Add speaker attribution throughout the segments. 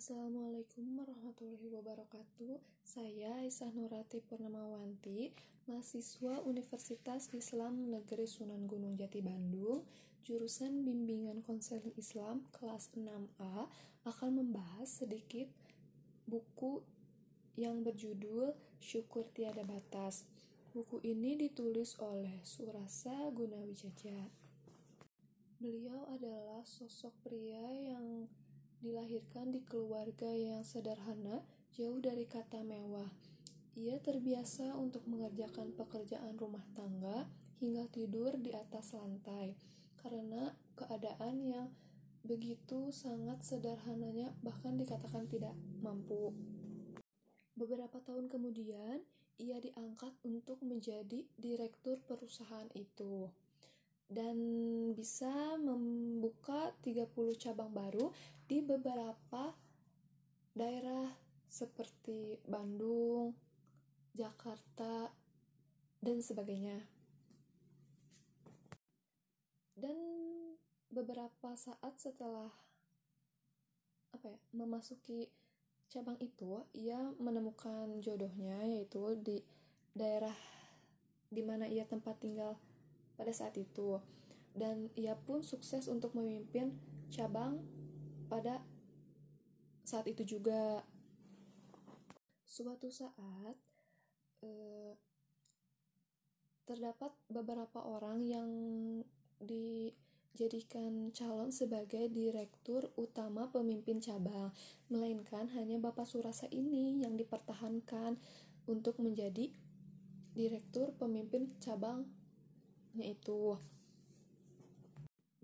Speaker 1: Assalamualaikum warahmatullahi wabarakatuh. Saya Aisyah Nurati Purnamawanti, mahasiswa Universitas Islam Negeri Sunan Gunung Jati Bandung, jurusan Bimbingan Konseling Islam kelas 6A akan membahas sedikit buku yang berjudul Syukur Tiada Batas. Buku ini ditulis oleh Surasa Gunawijaja. Beliau adalah sosok pria yang dilahirkan di keluarga yang sederhana, jauh dari kata mewah. Ia terbiasa untuk mengerjakan pekerjaan rumah tangga hingga tidur di atas lantai karena keadaan yang begitu sangat sederhananya bahkan dikatakan tidak mampu. Beberapa tahun kemudian, ia diangkat untuk menjadi direktur perusahaan itu dan bisa membuka 30 cabang baru di beberapa daerah seperti Bandung, Jakarta, dan sebagainya. Dan beberapa saat setelah apa ya, memasuki cabang itu, ia menemukan jodohnya yaitu di daerah di mana ia tempat tinggal pada saat itu. Dan ia pun sukses untuk memimpin cabang pada saat itu juga. Suatu saat eh, terdapat beberapa orang yang dijadikan calon sebagai direktur utama pemimpin cabang. Melainkan hanya Bapak Surasa ini yang dipertahankan untuk menjadi direktur pemimpin cabang yaitu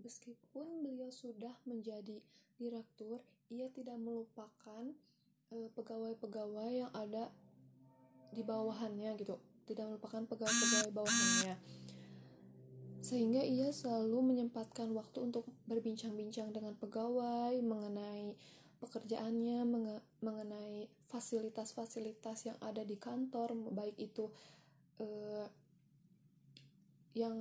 Speaker 1: meskipun beliau sudah menjadi direktur, ia tidak melupakan pegawai pegawai-pegawai yang ada di bawahannya gitu, tidak melupakan pegawai-pegawai bawahannya. Sehingga ia selalu menyempatkan waktu untuk berbincang-bincang dengan pegawai mengenai pekerjaannya, mengenai fasilitas-fasilitas yang ada di kantor, baik itu eh, yang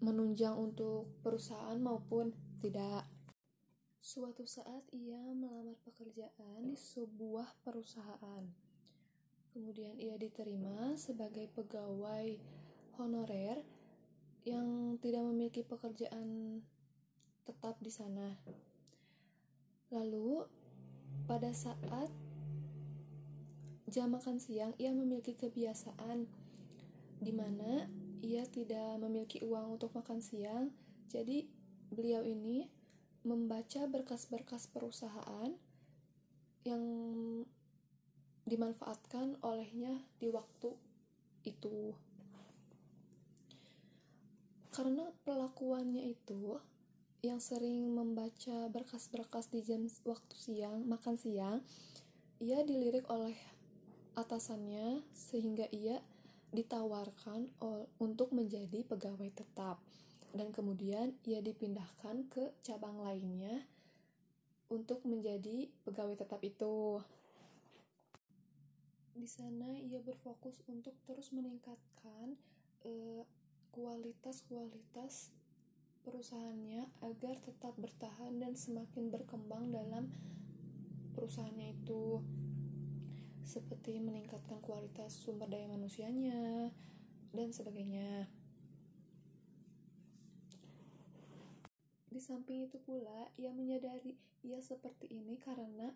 Speaker 1: menunjang untuk perusahaan maupun tidak. Suatu saat ia melamar pekerjaan di sebuah perusahaan. Kemudian ia diterima sebagai pegawai honorer yang tidak memiliki pekerjaan tetap di sana. Lalu pada saat jam makan siang ia memiliki kebiasaan di mana ia tidak memiliki uang untuk makan siang. Jadi, beliau ini membaca berkas-berkas perusahaan yang dimanfaatkan olehnya di waktu itu. Karena pelakuannya itu yang sering membaca berkas-berkas di jam waktu siang, makan siang, ia dilirik oleh atasannya sehingga ia ditawarkan untuk menjadi pegawai tetap dan kemudian ia dipindahkan ke cabang lainnya untuk menjadi pegawai tetap itu. Di sana ia berfokus untuk terus meningkatkan kualitas kualitas-kualitas perusahaannya agar tetap bertahan dan semakin berkembang dalam perusahaannya itu seperti meningkatkan kualitas sumber daya manusianya dan sebagainya. Di samping itu pula, ia menyadari ia seperti ini karena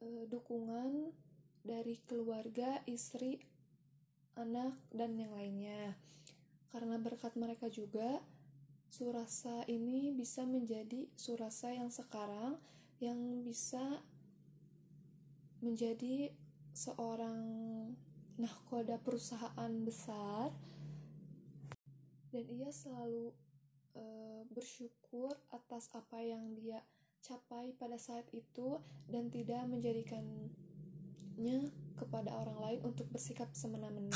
Speaker 1: e, dukungan dari keluarga, istri, anak, dan yang lainnya. Karena berkat mereka juga, Surasa ini bisa menjadi Surasa yang sekarang yang bisa menjadi seorang nahkoda perusahaan besar dan ia selalu uh, bersyukur atas apa yang dia capai pada saat itu dan tidak menjadikannya kepada orang lain untuk bersikap semena-mena.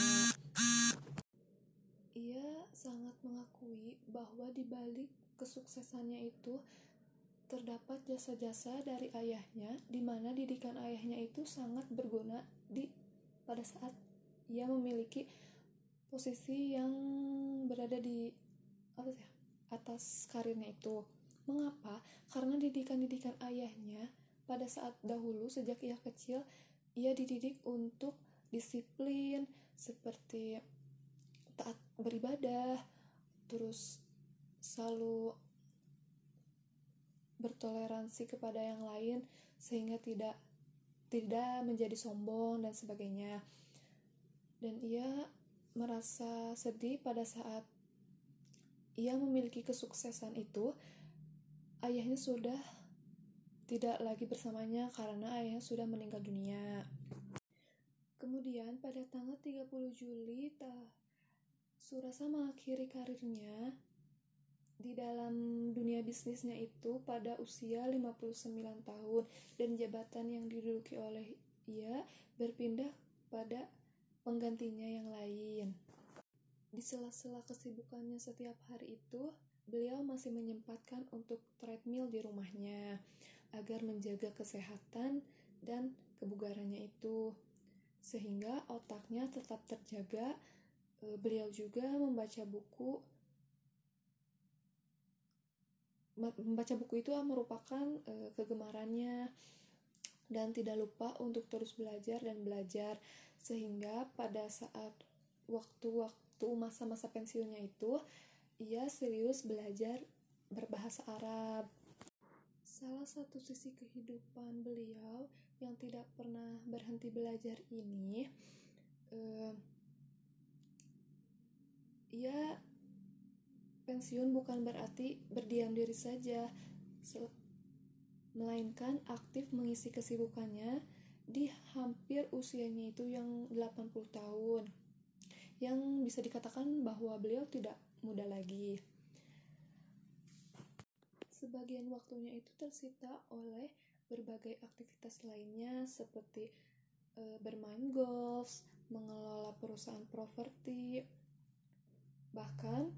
Speaker 1: Ia sangat mengakui bahwa di balik kesuksesannya itu terdapat jasa-jasa dari ayahnya, di mana didikan ayahnya itu sangat berguna di pada saat ia memiliki posisi yang berada di apa ya atas karirnya itu. Mengapa? Karena didikan-didikan ayahnya pada saat dahulu sejak ia kecil ia dididik untuk disiplin seperti taat beribadah terus selalu bertoleransi kepada yang lain sehingga tidak tidak menjadi sombong dan sebagainya dan ia merasa sedih pada saat ia memiliki kesuksesan itu ayahnya sudah tidak lagi bersamanya karena ayahnya sudah meninggal dunia. Kemudian pada tanggal 30 Juli, Surasa mengakhiri karirnya di dalam dunia bisnisnya itu pada usia 59 tahun dan jabatan yang diduduki oleh ia berpindah pada penggantinya yang lain. Di sela-sela kesibukannya setiap hari itu, beliau masih menyempatkan untuk treadmill di rumahnya agar menjaga kesehatan dan kebugarannya itu sehingga otaknya tetap terjaga e, beliau juga membaca buku membaca buku itu merupakan e, kegemarannya dan tidak lupa untuk terus belajar dan belajar sehingga pada saat waktu-waktu masa-masa pensiunnya itu ia serius belajar berbahasa Arab. Salah satu sisi kehidupan beliau yang tidak pernah berhenti belajar ini, uh, ia pensiun bukan berarti berdiam diri saja, melainkan aktif mengisi kesibukannya di hampir usianya itu yang 80 tahun. Yang bisa dikatakan bahwa beliau tidak muda lagi. Sebagian waktunya itu tersita oleh berbagai aktivitas lainnya seperti e, bermain golf, mengelola perusahaan properti, bahkan